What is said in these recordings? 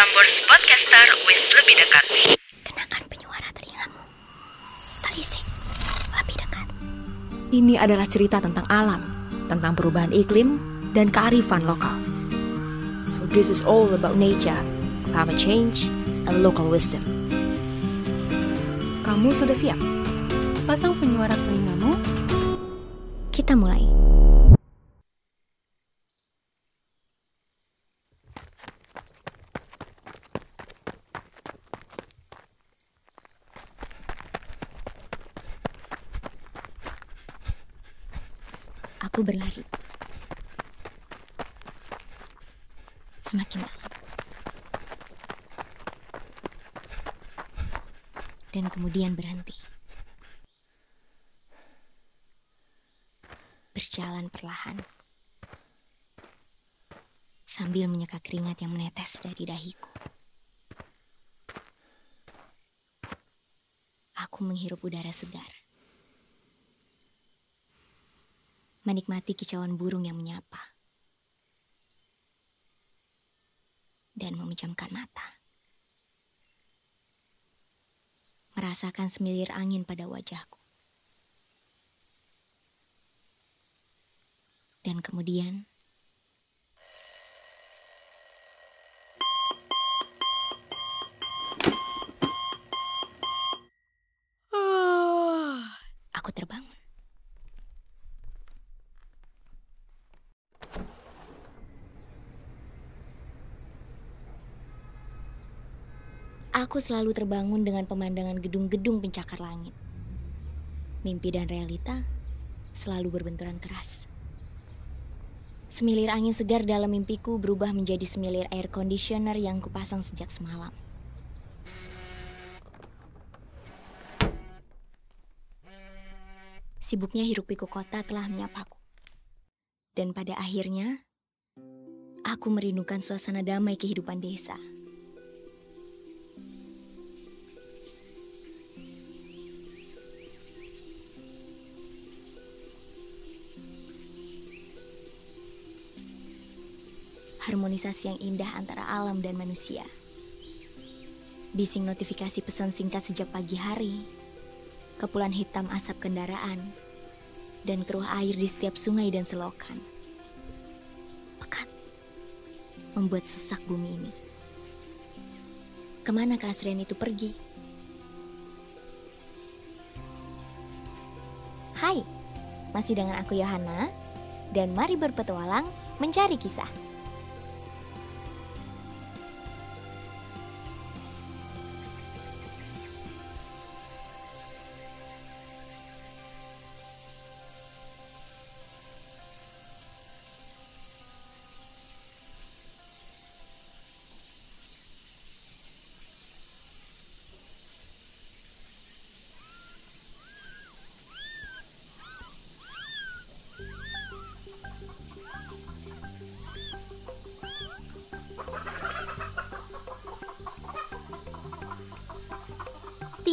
Prambors Podcaster with lebih dekat. Kenakan penyuara telingamu. Telisik. Lebih dekat. Ini adalah cerita tentang alam, tentang perubahan iklim, dan kearifan lokal. So this is all about nature, climate change, and local wisdom. Kamu sudah siap? Pasang penyuara telingamu. Kita mulai. Berlari. Semakin dalam. Dan kemudian berhenti. Berjalan perlahan. Sambil menyeka keringat yang menetes dari dahiku. Aku menghirup udara segar. Menikmati kicauan burung yang menyapa, dan memejamkan mata. Merasakan semilir angin pada wajahku. Dan kemudian, aku terbangun. Aku selalu terbangun dengan pemandangan gedung-gedung pencakar langit. Mimpi dan realita selalu berbenturan keras. Semilir angin segar dalam mimpiku berubah menjadi semilir air conditioner yang kupasang sejak semalam. Sibuknya hiruk pikuk kota telah menyapaku. Dan pada akhirnya, aku merindukan suasana damai kehidupan desa. Harmonisasi yang indah antara alam dan manusia. Bising notifikasi pesan singkat sejak pagi hari, kepulan hitam asap kendaraan, dan keruh air di setiap sungai dan selokan. Pekat, membuat sesak bumi ini. Ke mana keasrian itu pergi? Hai, masih dengan aku Yohana, dan mari berpetualang mencari kisah.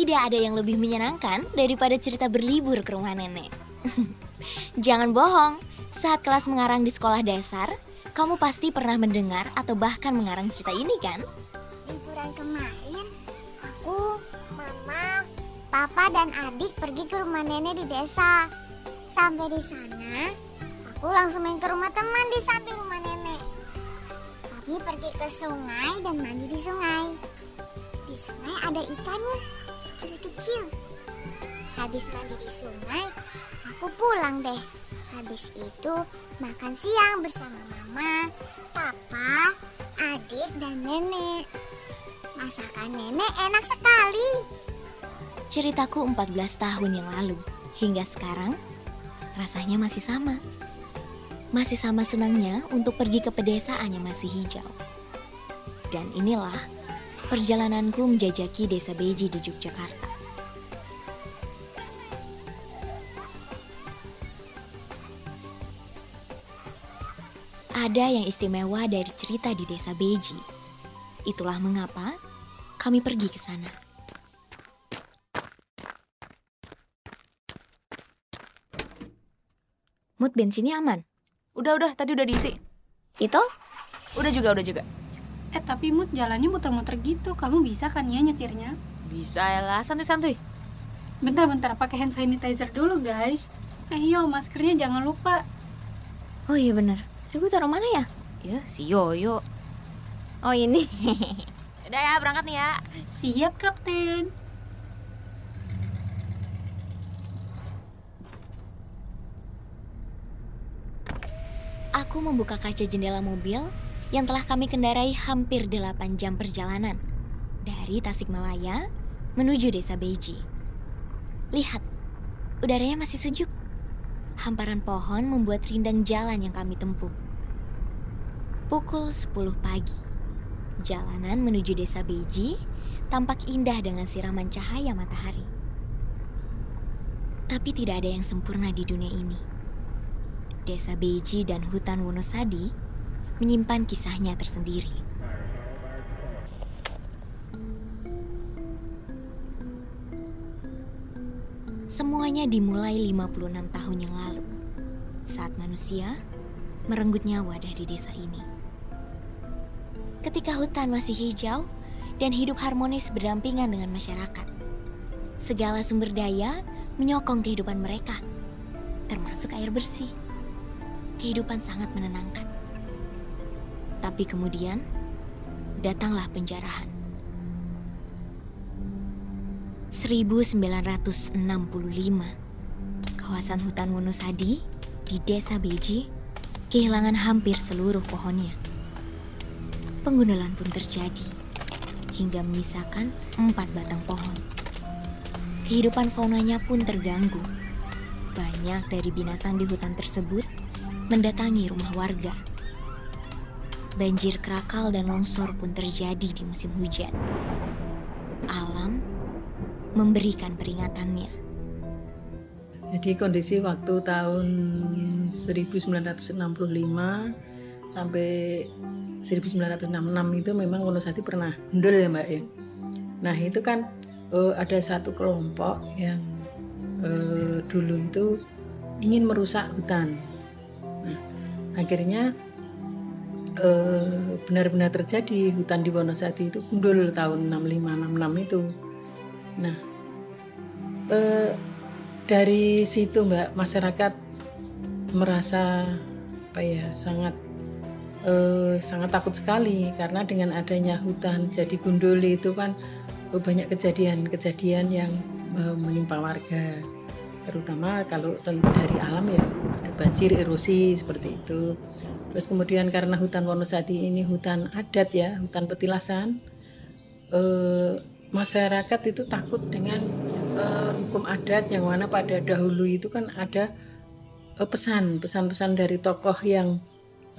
Tidak ada yang lebih menyenangkan daripada cerita berlibur ke rumah nenek. Jangan bohong, saat kelas mengarang di sekolah dasar, kamu pasti pernah mendengar atau bahkan mengarang cerita ini kan? Liburan kemarin, aku, mama, papa, dan adik pergi ke rumah nenek di desa. Sampai di sana, aku langsung main ke rumah teman di samping rumah nenek. Kami pergi ke sungai dan mandi di sungai. Di sungai ada ikannya, kecil-kecil. Habis mandi di sungai, aku pulang deh. Habis itu makan siang bersama mama, papa, adik, dan nenek. Masakan nenek enak sekali. Ceritaku 14 tahun yang lalu, hingga sekarang rasanya masih sama. Masih sama senangnya untuk pergi ke pedesaan yang masih hijau. Dan inilah perjalananku menjajaki desa Beji di Yogyakarta. Ada yang istimewa dari cerita di desa Beji. Itulah mengapa kami pergi ke sana. Mood bensinnya aman. Udah, udah, tadi udah diisi. Itu Udah juga, udah juga. Eh tapi Mut jalannya muter-muter gitu. Kamu bisa kan ya nyetirnya? Bisa lah, santuy-santuy. Bentar-bentar pakai hand sanitizer dulu guys. Eh yo maskernya jangan lupa. Oh iya bener. Tadi gue taruh mana ya? Ya, si Yoyo. Oh ini. Udah ya, berangkat nih ya. Siap kapten. Aku membuka kaca jendela mobil yang telah kami kendarai hampir 8 jam perjalanan. Dari Tasikmalaya menuju desa Beji. Lihat, udaranya masih sejuk. Hamparan pohon membuat rindang jalan yang kami tempuh. Pukul 10 pagi. Jalanan menuju desa Beji tampak indah dengan siraman cahaya matahari. Tapi tidak ada yang sempurna di dunia ini. Desa Beji dan hutan Wonosadi menyimpan kisahnya tersendiri. Semuanya dimulai 56 tahun yang lalu, saat manusia merenggut nyawa dari desa ini. Ketika hutan masih hijau dan hidup harmonis berdampingan dengan masyarakat, segala sumber daya menyokong kehidupan mereka, termasuk air bersih. Kehidupan sangat menenangkan. Tapi kemudian, datanglah penjarahan. 1965, kawasan hutan Wonosadi di desa Beji kehilangan hampir seluruh pohonnya. Penggundulan pun terjadi hingga menyisakan empat batang pohon. Kehidupan faunanya pun terganggu. Banyak dari binatang di hutan tersebut mendatangi rumah warga. Banjir kerakal dan longsor pun terjadi di musim hujan. Alam memberikan peringatannya. Jadi kondisi waktu tahun 1965 sampai 1966 itu memang Wonosati pernah gundul ya Mbak ya. Nah itu kan uh, ada satu kelompok yang uh, dulu itu ingin merusak hutan. Nah, akhirnya uh, benar-benar terjadi hutan di Wonosati itu gundul tahun 65-66 itu. Nah uh, dari situ Mbak masyarakat merasa apa ya sangat uh, sangat takut sekali karena dengan adanya hutan jadi gundul itu kan uh, banyak kejadian-kejadian yang uh, menimpa warga. Terutama kalau dari alam ya ada banjir erosi seperti itu. Terus kemudian karena hutan Wonosati ini hutan adat ya hutan petilasan uh, masyarakat itu takut dengan uh, hukum adat yang mana pada dahulu itu kan ada uh, pesan pesan-pesan dari tokoh yang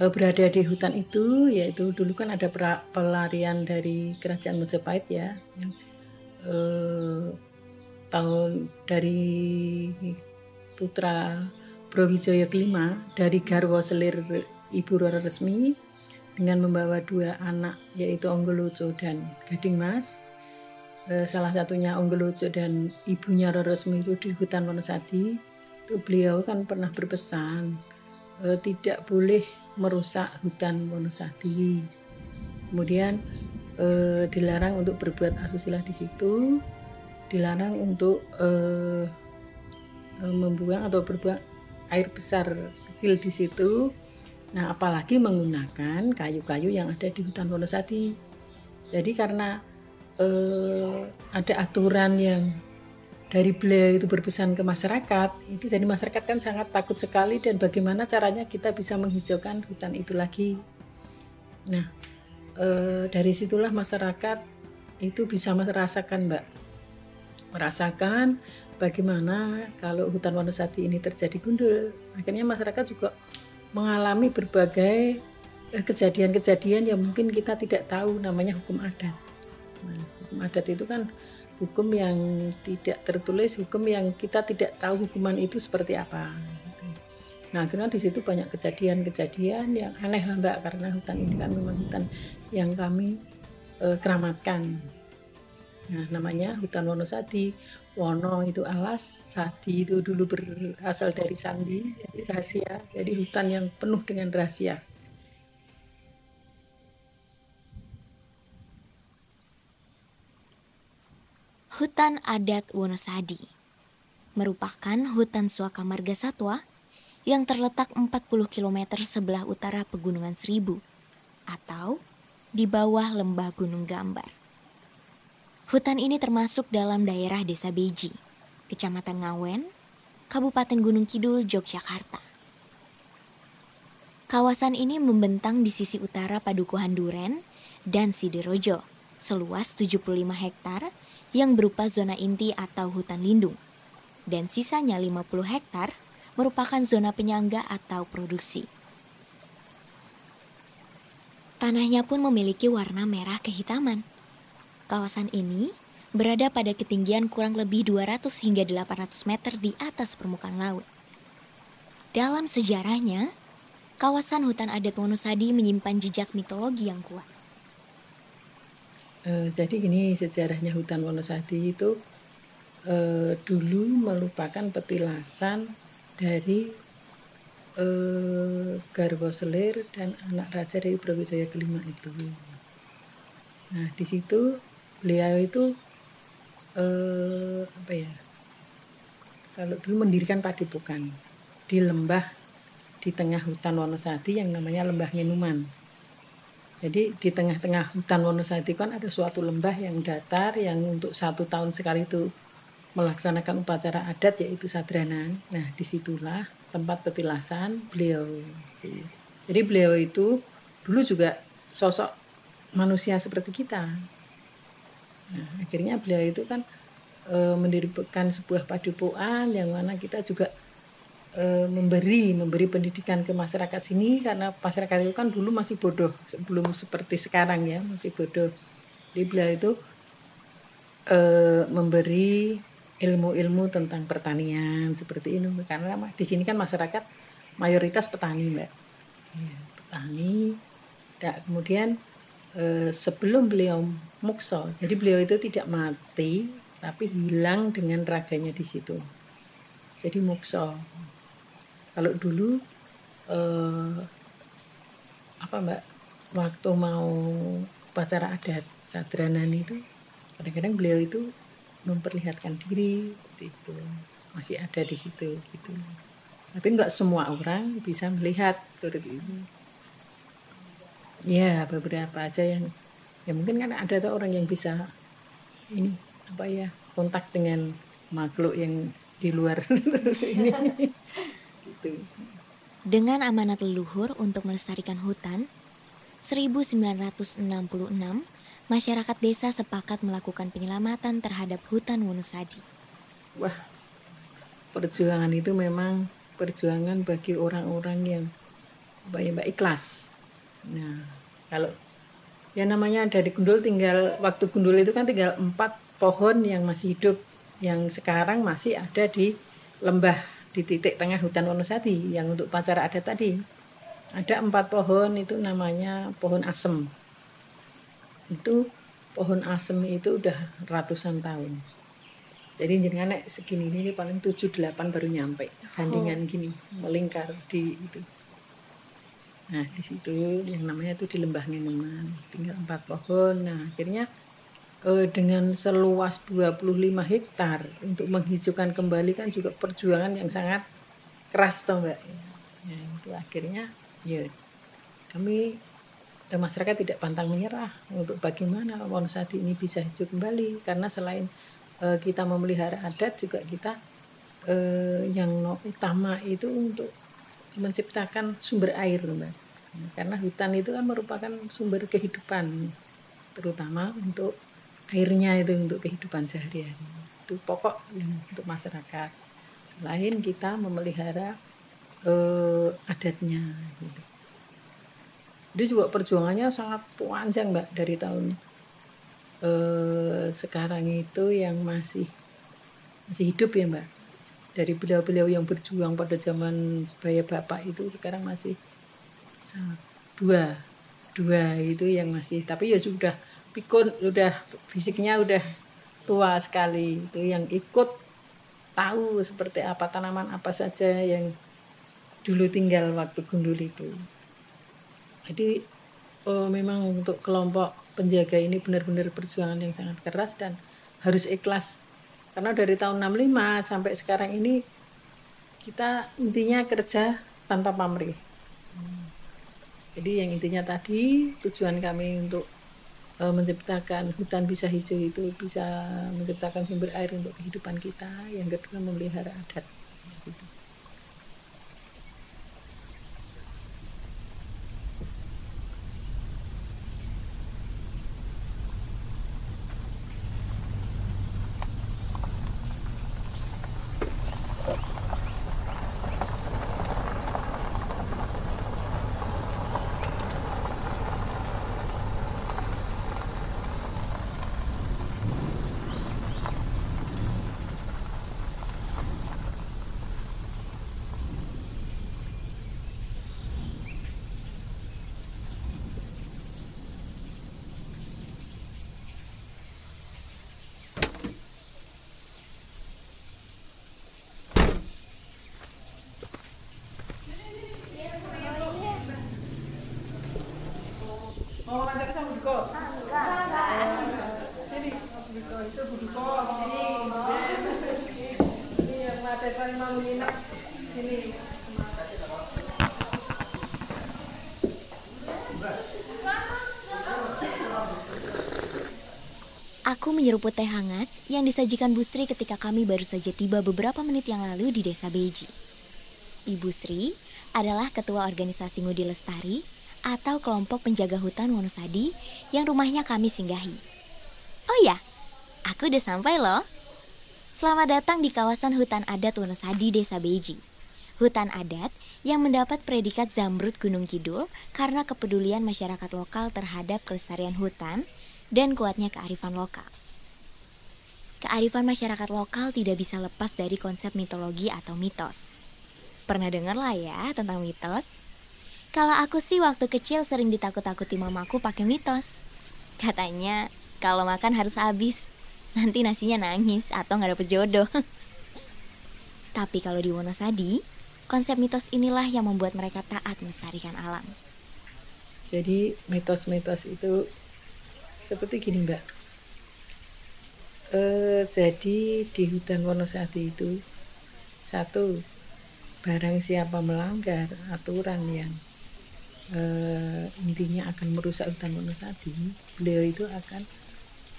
berada di hutan itu yaitu dulu kan ada pelarian dari kerajaan Majapahit ya. Uh, tahun dari putra Brawijaya kelima dari Garwo Selir Ibu Roro Resmi dengan membawa dua anak yaitu Onggolojo dan Gading Mas. Eh, salah satunya Onggelojo dan ibunya Roro Resmi itu di hutan Wonosati. Itu beliau kan pernah berpesan eh, tidak boleh merusak hutan Wonosati kemudian eh, dilarang untuk berbuat asusila di situ. Dilarang untuk eh, membuang atau berbuang air besar kecil di situ. Nah apalagi menggunakan kayu-kayu yang ada di hutan Wonosati jadi karena eh, ada aturan yang dari beliau itu berpesan ke masyarakat itu jadi masyarakat kan sangat takut sekali dan bagaimana caranya kita bisa menghijaukan hutan itu lagi. Nah eh, dari situlah masyarakat itu bisa merasakan mbak. Merasakan bagaimana kalau hutan Wonosati ini terjadi gundul. Akhirnya masyarakat juga mengalami berbagai eh, kejadian-kejadian yang mungkin kita tidak tahu namanya hukum adat. Nah, hukum adat itu kan hukum yang tidak tertulis, hukum yang kita tidak tahu hukuman itu seperti apa. gitu. Nah, akhirnya di situ banyak kejadian-kejadian yang aneh lah Mbak, karena hutan ini kan memang hutan yang kami eh, keramatkan. Nah, namanya hutan Wonosati. Wono itu alas, Sadi itu dulu berasal dari sandi, jadi rahasia. Jadi hutan yang penuh dengan rahasia. Hutan Adat Wonosadi merupakan hutan suaka marga satwa yang terletak 40 km sebelah utara Pegunungan Seribu atau di bawah lembah Gunung Gambar. Hutan ini termasuk dalam daerah Desa Beji, Kecamatan Ngawen, Kabupaten Gunung Kidul, Yogyakarta. Kawasan ini membentang di sisi utara Padukuhan Duren dan Sidirojo, seluas 75 hektar yang berupa zona inti atau hutan lindung, dan sisanya 50 hektar merupakan zona penyangga atau produksi. Tanahnya pun memiliki warna merah kehitaman. Kawasan ini berada pada ketinggian kurang lebih 200 hingga 800 meter di atas permukaan laut. Dalam sejarahnya, kawasan hutan adat Wonosadi menyimpan jejak mitologi yang kuat. E, jadi gini sejarahnya hutan Wonosadi itu e, dulu merupakan petilasan dari e, Garwo Selir dan anak raja dari Brawijaya kelima itu. Nah di situ beliau itu e, apa ya? Kalau dulu mendirikan padepokan di lembah di tengah hutan Wonosati yang namanya Lembah Ngenuman. Jadi di tengah-tengah hutan Wonosati kan ada suatu lembah yang datar yang untuk satu tahun sekali itu melaksanakan upacara adat yaitu sadranan. Nah di situlah tempat petilasan beliau. Jadi beliau itu dulu juga sosok manusia seperti kita. Nah, akhirnya beliau itu kan e, mendirikan sebuah padepokan yang mana kita juga e, memberi memberi pendidikan ke masyarakat sini karena masyarakat itu kan dulu masih bodoh belum seperti sekarang ya masih bodoh. Jadi beliau itu e, memberi ilmu-ilmu tentang pertanian seperti ini karena di sini kan masyarakat mayoritas petani mbak. Ya, petani. Dan kemudian e, sebelum beliau mukso jadi beliau itu tidak mati tapi hilang dengan raganya di situ. Jadi mukso kalau dulu eh, apa mbak? Waktu mau upacara adat sadranan itu kadang-kadang beliau itu memperlihatkan diri itu. Masih ada di situ gitu. Tapi nggak semua orang bisa melihat seperti itu. Ya beberapa aja yang ya mungkin kan ada tuh orang yang bisa ini apa ya kontak dengan makhluk yang di luar ini gitu. Dengan amanat leluhur untuk melestarikan hutan, 1966 masyarakat desa sepakat melakukan penyelamatan terhadap hutan Wonosadi. Wah, perjuangan itu memang perjuangan bagi orang-orang yang baik baik ikhlas. Nah, kalau ya namanya dari gundul tinggal waktu gundul itu kan tinggal empat pohon yang masih hidup yang sekarang masih ada di lembah di titik tengah hutan Wonosati yang untuk pacara adat tadi. Ada empat pohon itu namanya pohon asem. Itu pohon asem itu udah ratusan tahun. Jadi jenengan nek segini ini paling tujuh delapan baru nyampe. Bandingan gini melingkar di itu. Nah di situ yang namanya itu di lembah Neneman tinggal empat pohon. Nah akhirnya dengan seluas 25 hektar untuk menghijaukan kembali kan juga perjuangan yang sangat keras toh mbak. Ya, itu akhirnya ya kami eh, masyarakat tidak pantang menyerah untuk bagaimana Wonosati ini bisa hijau kembali. Karena selain eh, kita memelihara adat juga kita eh, yang utama itu untuk menciptakan sumber air mbak. Karena hutan itu kan merupakan sumber kehidupan terutama untuk airnya itu untuk kehidupan sehari-hari. Itu pokok yang untuk masyarakat. Selain kita memelihara eh, adatnya gitu. Dia juga perjuangannya sangat panjang mbak dari tahun eh, sekarang itu yang masih masih hidup ya mbak. Dari beliau-beliau yang berjuang pada zaman sebaya bapak itu sekarang masih dua dua itu yang masih tapi ya sudah pikun udah fisiknya udah tua sekali. Itu yang ikut tahu seperti apa tanaman apa saja yang dulu tinggal waktu gundul itu. Jadi oh, memang untuk kelompok penjaga ini benar-benar perjuangan yang sangat keras dan harus ikhlas. Karena dari tahun 65 sampai sekarang ini kita intinya kerja tanpa pamrih. Jadi yang intinya tadi tujuan kami untuk menciptakan hutan bisa hijau itu bisa menciptakan sumber air untuk kehidupan kita yang kedua memelihara adat gitu. Aku menyeruput teh hangat yang disajikan Bu Sri ketika kami baru saja tiba beberapa menit yang lalu di desa Beji. Ibu Sri adalah ketua organisasi Ngudi Lestari atau kelompok penjaga hutan Wonosadi yang rumahnya kami singgahi. Oh ya, aku udah sampai loh. Selamat datang di kawasan hutan adat Wonosadi Desa Beji. Hutan adat yang mendapat predikat Zamrud Gunung Kidul karena kepedulian masyarakat lokal terhadap kelestarian hutan dan kuatnya kearifan lokal. Kearifan masyarakat lokal tidak bisa lepas dari konsep mitologi atau mitos. Pernah dengar lah ya tentang mitos? Kalau aku sih waktu kecil sering ditakut-takuti mamaku pakai mitos. Katanya kalau makan harus habis, nanti nasinya nangis atau nggak dapet jodoh. Tapi kalau di Wonosadi, konsep mitos inilah yang membuat mereka taat melestarikan alam. Jadi mitos-mitos itu seperti gini mbak. Eh, jadi di hutan Wonosadi itu satu barang siapa melanggar aturan yang eh, intinya akan merusak hutan Wonosadi, beliau itu akan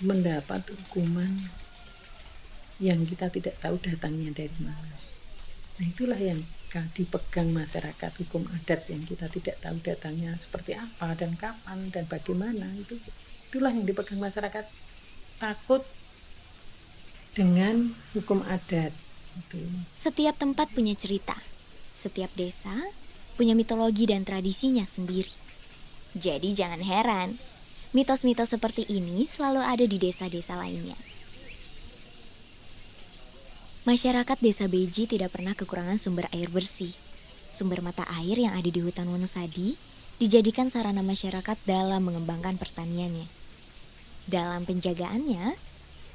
mendapat hukuman yang kita tidak tahu datangnya dari mana. Nah itulah yang dipegang masyarakat hukum adat yang kita tidak tahu datangnya seperti apa dan kapan dan bagaimana itu itulah yang dipegang masyarakat takut dengan hukum adat. Setiap tempat punya cerita, setiap desa punya mitologi dan tradisinya sendiri. Jadi jangan heran, mitos-mitos seperti ini selalu ada di desa-desa lainnya. Masyarakat desa Beji tidak pernah kekurangan sumber air bersih. Sumber mata air yang ada di hutan Wonosadi dijadikan sarana masyarakat dalam mengembangkan pertaniannya. Dalam penjagaannya,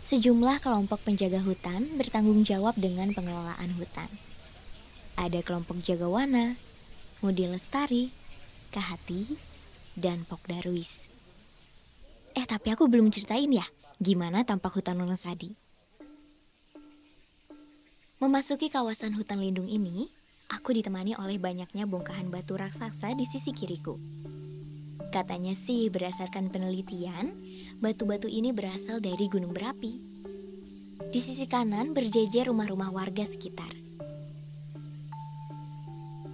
sejumlah kelompok penjaga hutan bertanggung jawab dengan pengelolaan hutan. Ada kelompok Jagawana, Mudi Lestari, Kahati, dan Pok Darwis. Eh tapi aku belum ceritain ya, gimana tampak hutan Wonosadi. Memasuki kawasan hutan lindung ini, aku ditemani oleh banyaknya bongkahan batu raksasa di sisi kiriku. Katanya sih berdasarkan penelitian, batu-batu ini berasal dari gunung berapi. Di sisi kanan berjejer rumah-rumah warga sekitar.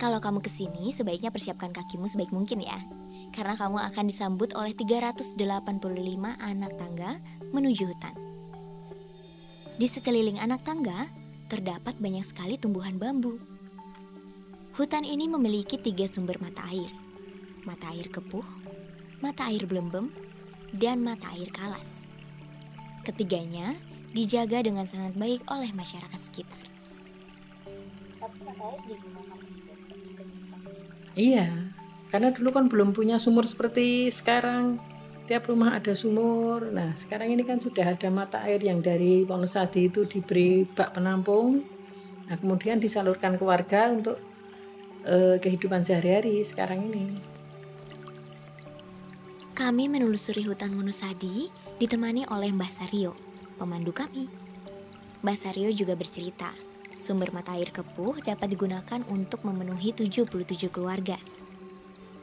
Kalau kamu ke sini, sebaiknya persiapkan kakimu sebaik mungkin ya. Karena kamu akan disambut oleh 385 anak tangga menuju hutan. Di sekeliling anak tangga, terdapat banyak sekali tumbuhan bambu. Hutan ini memiliki tiga sumber mata air. Mata air kepuh, mata air belembem, dan mata air kalas. Ketiganya dijaga dengan sangat baik oleh masyarakat sekitar. Iya, karena dulu kan belum punya sumur seperti sekarang. Tiap rumah ada sumur. Nah, sekarang ini kan sudah ada mata air yang dari Wonosadi itu diberi bak penampung. Nah, kemudian disalurkan ke warga untuk eh, kehidupan sehari-hari sekarang ini. Kami menelusuri hutan Wonosadi ditemani oleh Mbah Sario, pemandu kami. Mbak Saryo juga bercerita, sumber mata air kepuh dapat digunakan untuk memenuhi 77 keluarga.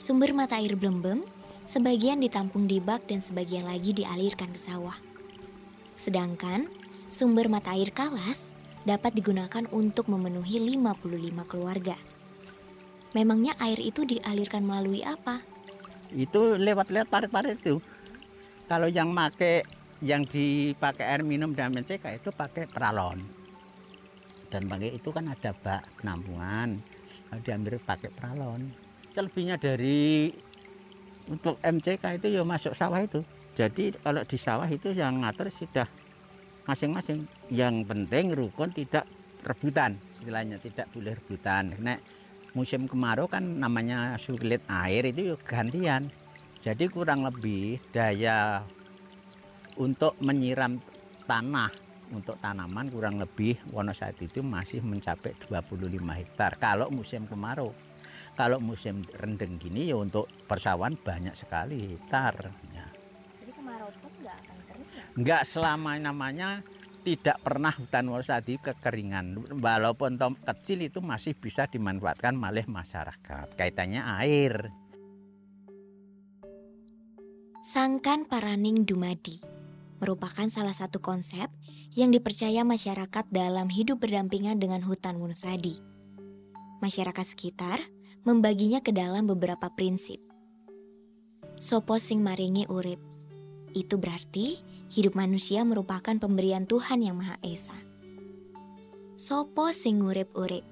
Sumber mata air Blembem, sebagian ditampung di bak dan sebagian lagi dialirkan ke sawah. Sedangkan sumber mata air Kalas dapat digunakan untuk memenuhi 55 keluarga. Memangnya air itu dialirkan melalui apa? Itu lewat-lewat parit-parit itu. Kalau yang make yang dipakai air minum dan menceka itu pakai peralon. Dan pakai itu kan ada bak penampungan. Kalau diambil pakai peralon. Selebihnya dari untuk MCK itu ya masuk sawah itu. Jadi kalau di sawah itu yang ngatur sudah masing-masing. Yang penting rukun tidak rebutan istilahnya tidak boleh rebutan. Nek musim kemarau kan namanya sulit air itu yuk gantian. Jadi kurang lebih daya untuk menyiram tanah untuk tanaman kurang lebih Wonosati itu masih mencapai 25 hektar kalau musim kemarau. Kalau musim rendeng gini ya untuk persawahan banyak sekali hektar. Ya. Jadi kemarau pun nggak akan kering ya? Enggak selama namanya tidak pernah hutan Wonosati kekeringan. Walaupun tom kecil itu masih bisa dimanfaatkan oleh masyarakat. Kaitannya air. Sangkan Paraning Dumadi merupakan salah satu konsep yang dipercaya masyarakat dalam hidup berdampingan dengan hutan Wonosadi. Masyarakat sekitar membaginya ke dalam beberapa prinsip. Sopo sing maringi urip. Itu berarti hidup manusia merupakan pemberian Tuhan yang Maha Esa. Sopo sing urip-urip.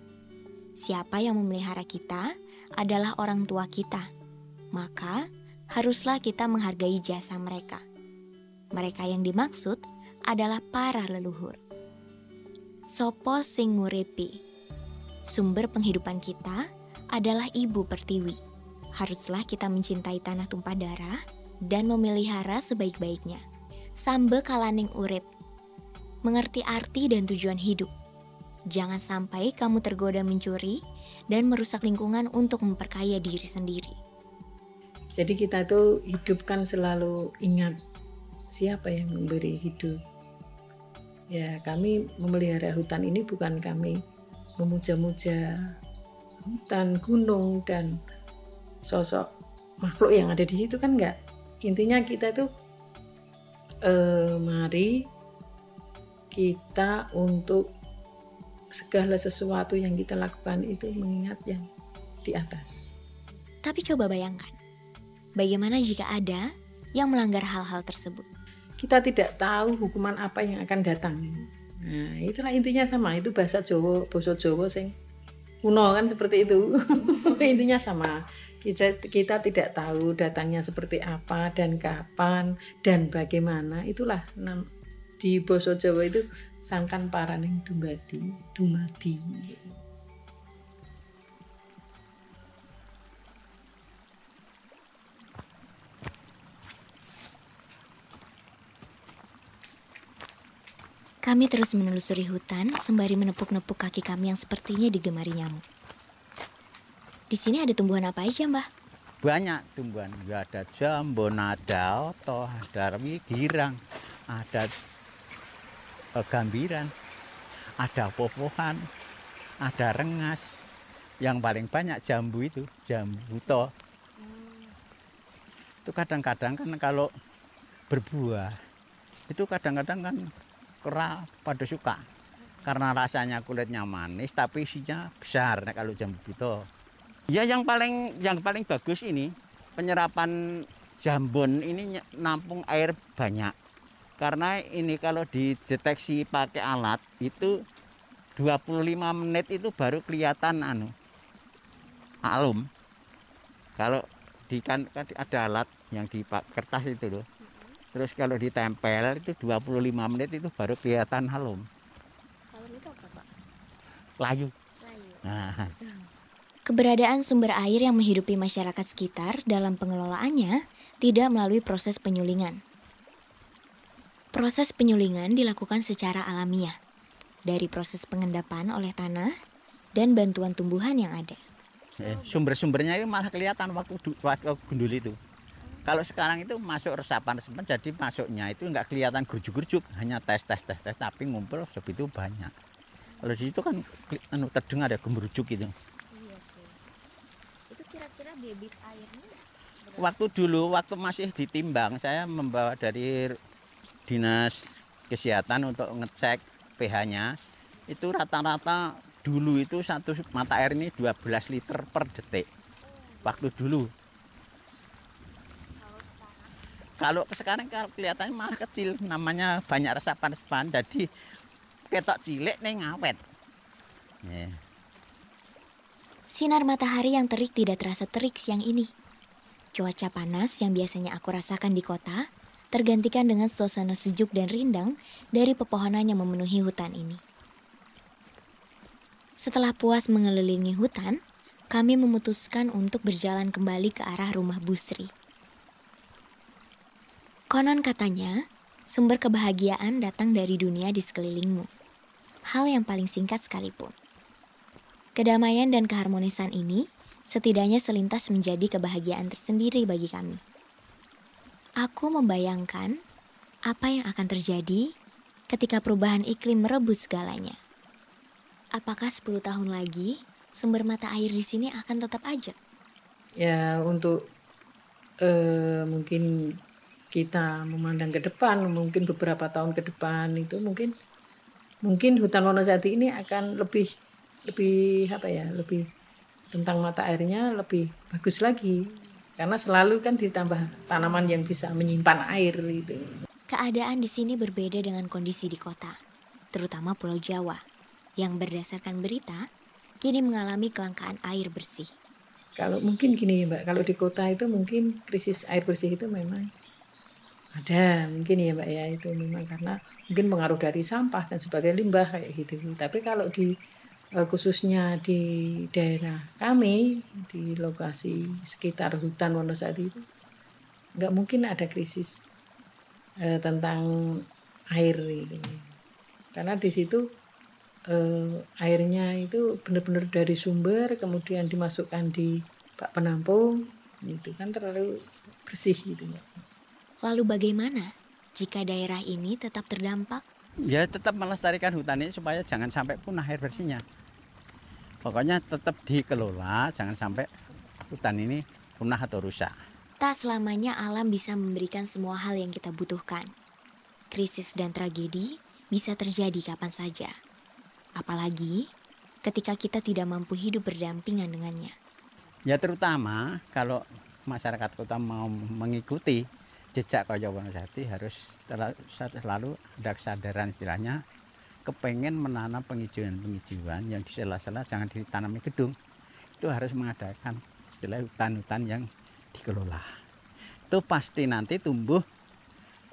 Siapa yang memelihara kita adalah orang tua kita. Maka haruslah kita menghargai jasa mereka. Mereka yang dimaksud adalah para leluhur. Sopo sing nguripi. Sumber penghidupan kita adalah ibu pertiwi. Haruslah kita mencintai tanah tumpah darah dan memelihara sebaik-baiknya. Sambe kalaning urip. Mengerti arti dan tujuan hidup. Jangan sampai kamu tergoda mencuri dan merusak lingkungan untuk memperkaya diri sendiri. Jadi kita tuh hidup kan selalu ingat siapa yang memberi hidup. Ya kami memelihara hutan ini bukan kami memuja-muja hutan, gunung dan sosok makhluk yang ada di situ kan enggak. Intinya kita tuh eh, mari kita untuk segala sesuatu yang kita lakukan itu mengingat yang di atas. Tapi coba bayangkan, bagaimana jika ada yang melanggar hal-hal tersebut? Kita tidak tahu hukuman apa yang akan datang. Nah, itulah intinya sama, itu bahasa Jawa, bahasa Jawa sing kuno kan seperti itu. intinya sama. Kita kita tidak tahu datangnya seperti apa dan kapan dan bagaimana. Itulah di bahasa Jawa itu sangkan paraning dumadi, dumadi. Kami terus menelusuri hutan sembari menepuk-nepuk kaki kami yang sepertinya digemari nyamuk. Di sini ada tumbuhan apa aja, Mbah? Banyak tumbuhan. Ya ada jambon, ada oto, ada remi, girang, ada eh, gambiran, ada popohan, ada rengas. Yang paling banyak jambu itu, jambu to. Itu kadang-kadang kan kalau berbuah, itu kadang-kadang kan kera pada suka. Karena rasanya kulitnya manis tapi isinya besar nah, kalau jambu buto. Ya yang paling yang paling bagus ini penyerapan jambon ini nampung air banyak. Karena ini kalau dideteksi pakai alat itu 25 menit itu baru kelihatan anu alum. Kalau di kan, kan ada alat yang di kertas itu loh. Terus kalau ditempel itu 25 menit itu baru kelihatan halum. Kalau itu apa, Pak? Layu. Nah, Keberadaan sumber air yang menghidupi masyarakat sekitar dalam pengelolaannya tidak melalui proses penyulingan. Proses penyulingan dilakukan secara alamiah dari proses pengendapan oleh tanah dan bantuan tumbuhan yang ada. eh, sumber-sumbernya itu malah kelihatan waktu waktu gundul itu. Kalau sekarang itu masuk resapan resapan jadi masuknya itu nggak kelihatan gerjuk-gerjuk, hanya tes tes tapi ngumpul sebegitu banyak. Kalau di situ kan anu terdengar ada gemerjuk gitu. Kira-kira debit airnya Waktu dulu waktu masih ditimbang saya membawa dari dinas kesehatan untuk ngecek pH-nya itu rata-rata dulu itu satu mata air ini 12 liter per detik. Waktu dulu. Kalau sekarang kalau kelihatannya malah kecil, namanya banyak resapan-resapan, jadi ketok cilik nih ngawet. Ya. Sinar matahari yang terik tidak terasa terik siang ini. Cuaca panas yang biasanya aku rasakan di kota tergantikan dengan suasana sejuk dan rindang dari pepohonan yang memenuhi hutan ini. Setelah puas mengelilingi hutan, kami memutuskan untuk berjalan kembali ke arah rumah Busri. Konon katanya, sumber kebahagiaan datang dari dunia di sekelilingmu. Hal yang paling singkat sekalipun. Kedamaian dan keharmonisan ini setidaknya selintas menjadi kebahagiaan tersendiri bagi kami. Aku membayangkan apa yang akan terjadi ketika perubahan iklim merebut segalanya. Apakah 10 tahun lagi sumber mata air di sini akan tetap aja? ya untuk eh, mungkin kita memandang ke depan mungkin beberapa tahun ke depan itu mungkin mungkin hutan Wonosati ini akan lebih lebih apa ya lebih tentang mata airnya lebih bagus lagi. Karena selalu kan ditambah tanaman yang bisa menyimpan air gitu. Keadaan di sini berbeda dengan kondisi di kota, terutama Pulau Jawa, yang berdasarkan berita kini mengalami kelangkaan air bersih. kalau mungkin gini mbak kalau di kota itu mungkin krisis air bersih itu memang ada mungkin ya mbak ya itu memang karena mungkin pengaruh dari sampah dan sebagai limbah kayak gitu. Tapi kalau di khususnya di daerah kami di lokasi sekitar hutan Wonosati itu nggak mungkin ada krisis eh, tentang air gitu. karena di situ eh, airnya itu benar-benar dari sumber kemudian dimasukkan di bak penampung itu kan terlalu bersih gitu. Lalu bagaimana jika daerah ini tetap terdampak? Ya tetap melestarikan hutan ini supaya jangan sampai punah air bersihnya. Pokoknya tetap dikelola, jangan sampai hutan ini punah atau rusak. Tak selamanya alam bisa memberikan semua hal yang kita butuhkan. Krisis dan tragedi bisa terjadi kapan saja. Apalagi ketika kita tidak mampu hidup berdampingan dengannya. Ya terutama kalau masyarakat kota mau mengikuti jejak Kaya Wonosati harus selalu ada kesadaran istilahnya kepengen menanam penghijauan-penghijauan yang di sela-sela jangan ditanami gedung. Itu harus mengadakan istilah hutan-hutan yang dikelola. Itu pasti nanti tumbuh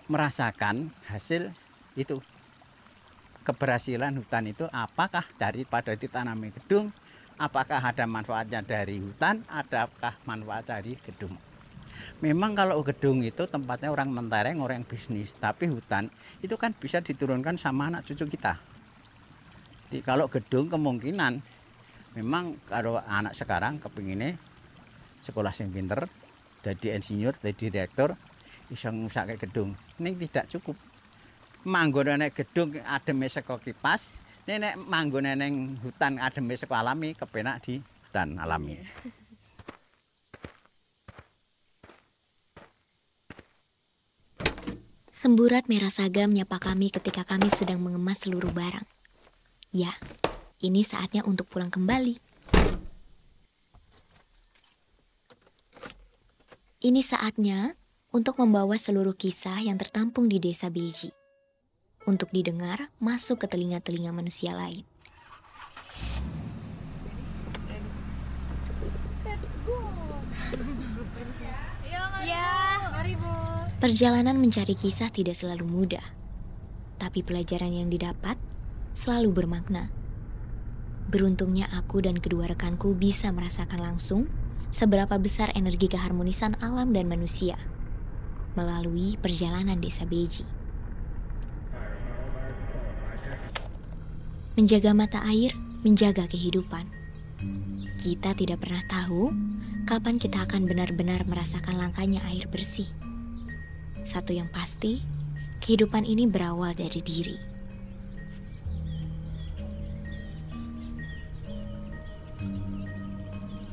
merasakan hasil itu keberhasilan hutan itu apakah daripada ditanami gedung apakah ada manfaatnya dari hutan adakah manfaat dari gedung memang kalau gedung itu tempatnya orang mentereng orang bisnis. Tapi hutan itu kan bisa diturunkan sama anak cucu kita. Di, kalau gedung kemungkinan memang kalau anak sekarang kepinginnya sekolah yang pinter jadi insinyur jadi direktur bisa ngusake gedung. Ini tidak cukup. Manggon nek gedung ademe saka kipas nek manggon ning hutan ademe saka alami kepenak di hutan alami Semburat merah saga menyapa kami ketika kami sedang mengemas seluruh barang. Ya, ini saatnya untuk pulang kembali. Ini saatnya untuk membawa seluruh kisah yang tertampung di desa Beji. Untuk didengar masuk ke telinga-telinga manusia lain. Perjalanan mencari kisah tidak selalu mudah, tapi pelajaran yang didapat selalu bermakna. Beruntungnya aku dan kedua rekanku bisa merasakan langsung seberapa besar energi keharmonisan alam dan manusia melalui perjalanan desa Beji. Menjaga mata air, menjaga kehidupan. Kita tidak pernah tahu kapan kita akan benar-benar merasakan langkahnya air bersih? Satu yang pasti, kehidupan ini berawal dari diri.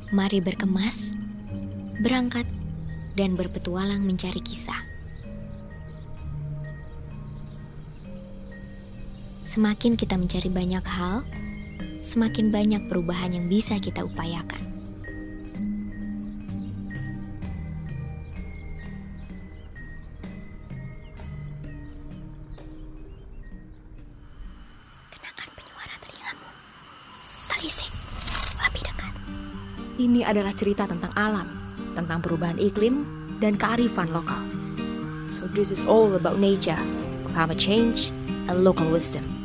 Mari berkemas, berangkat, dan berpetualang mencari kisah. Semakin kita mencari banyak hal, semakin banyak perubahan yang bisa kita upayakan. Adalah cerita tentang alam, tentang perubahan iklim, dan kearifan lokal. So this is all about nature, climate change, and local wisdom.